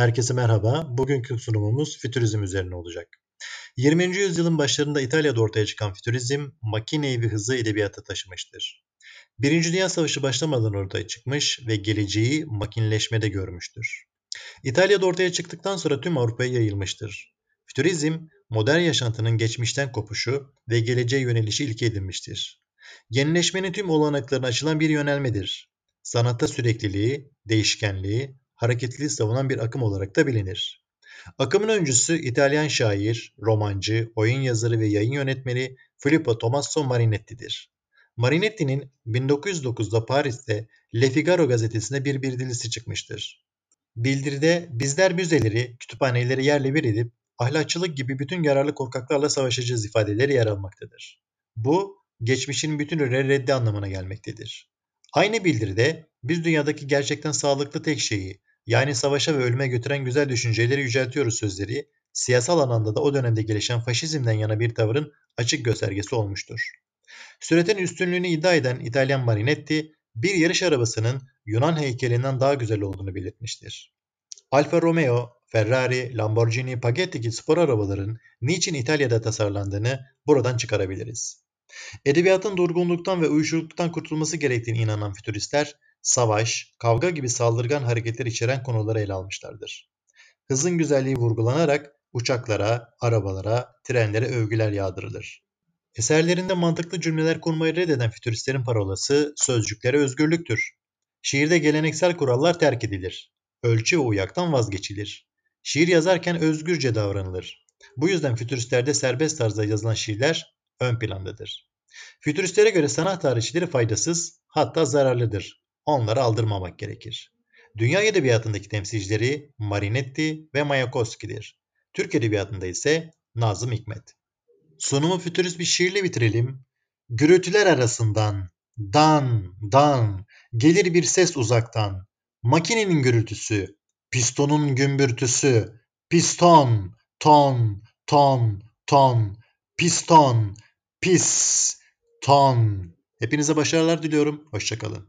Herkese merhaba. Bugünkü sunumumuz fütürizm üzerine olacak. 20. yüzyılın başlarında İtalya'da ortaya çıkan fütürizm, makineyi ve hızı edebiyata taşımıştır. Birinci Dünya Savaşı başlamadan ortaya çıkmış ve geleceği makineleşmede görmüştür. İtalya'da ortaya çıktıktan sonra tüm Avrupa'ya yayılmıştır. Fütürizm, modern yaşantının geçmişten kopuşu ve geleceğe yönelişi ilke edinmiştir. Yenileşmenin tüm olanaklarına açılan bir yönelmedir. Sanatta sürekliliği, değişkenliği, hareketliliği savunan bir akım olarak da bilinir. Akımın öncüsü İtalyan şair, romancı, oyun yazarı ve yayın yönetmeni Filippo Tommaso Marinetti'dir. Marinetti'nin 1909'da Paris'te Le Figaro gazetesinde bir bildirisi çıkmıştır. Bildiride bizler müzeleri, kütüphaneleri yerle bir edip ahlakçılık gibi bütün yararlı korkaklarla savaşacağız ifadeleri yer almaktadır. Bu, geçmişin bütün reddi anlamına gelmektedir. Aynı bildiride biz dünyadaki gerçekten sağlıklı tek şeyi, yani savaşa ve ölüme götüren güzel düşünceleri yüceltiyoruz sözleri, siyasal alanda da o dönemde gelişen faşizmden yana bir tavırın açık göstergesi olmuştur. Süretin üstünlüğünü iddia eden İtalyan Marinetti, bir yarış arabasının Yunan heykelinden daha güzel olduğunu belirtmiştir. Alfa Romeo, Ferrari, Lamborghini, Pagani gibi spor arabaların niçin İtalya'da tasarlandığını buradan çıkarabiliriz. Edebiyatın durgunluktan ve uyuşukluktan kurtulması gerektiğine inanan fütüristler, savaş, kavga gibi saldırgan hareketler içeren konuları ele almışlardır. Hızın güzelliği vurgulanarak uçaklara, arabalara, trenlere övgüler yağdırılır. Eserlerinde mantıklı cümleler kurmayı reddeden fütüristlerin parolası sözcüklere özgürlüktür. Şiirde geleneksel kurallar terk edilir. Ölçü ve uyaktan vazgeçilir. Şiir yazarken özgürce davranılır. Bu yüzden fütüristlerde serbest tarzda yazılan şiirler ön plandadır. Fütüristlere göre sanat tarihçileri faydasız hatta zararlıdır. Onları aldırmamak gerekir. Dünya edebiyatındaki temsilcileri Marinetti ve Mayakovski'dir. Türk edebiyatında ise Nazım Hikmet. Sunumu fütürist bir şiirle bitirelim. Gürültüler arasından dan dan gelir bir ses uzaktan. Makinenin gürültüsü, pistonun gümbürtüsü, piston, ton, ton, ton, piston, pis, ton. Hepinize başarılar diliyorum. Hoşçakalın.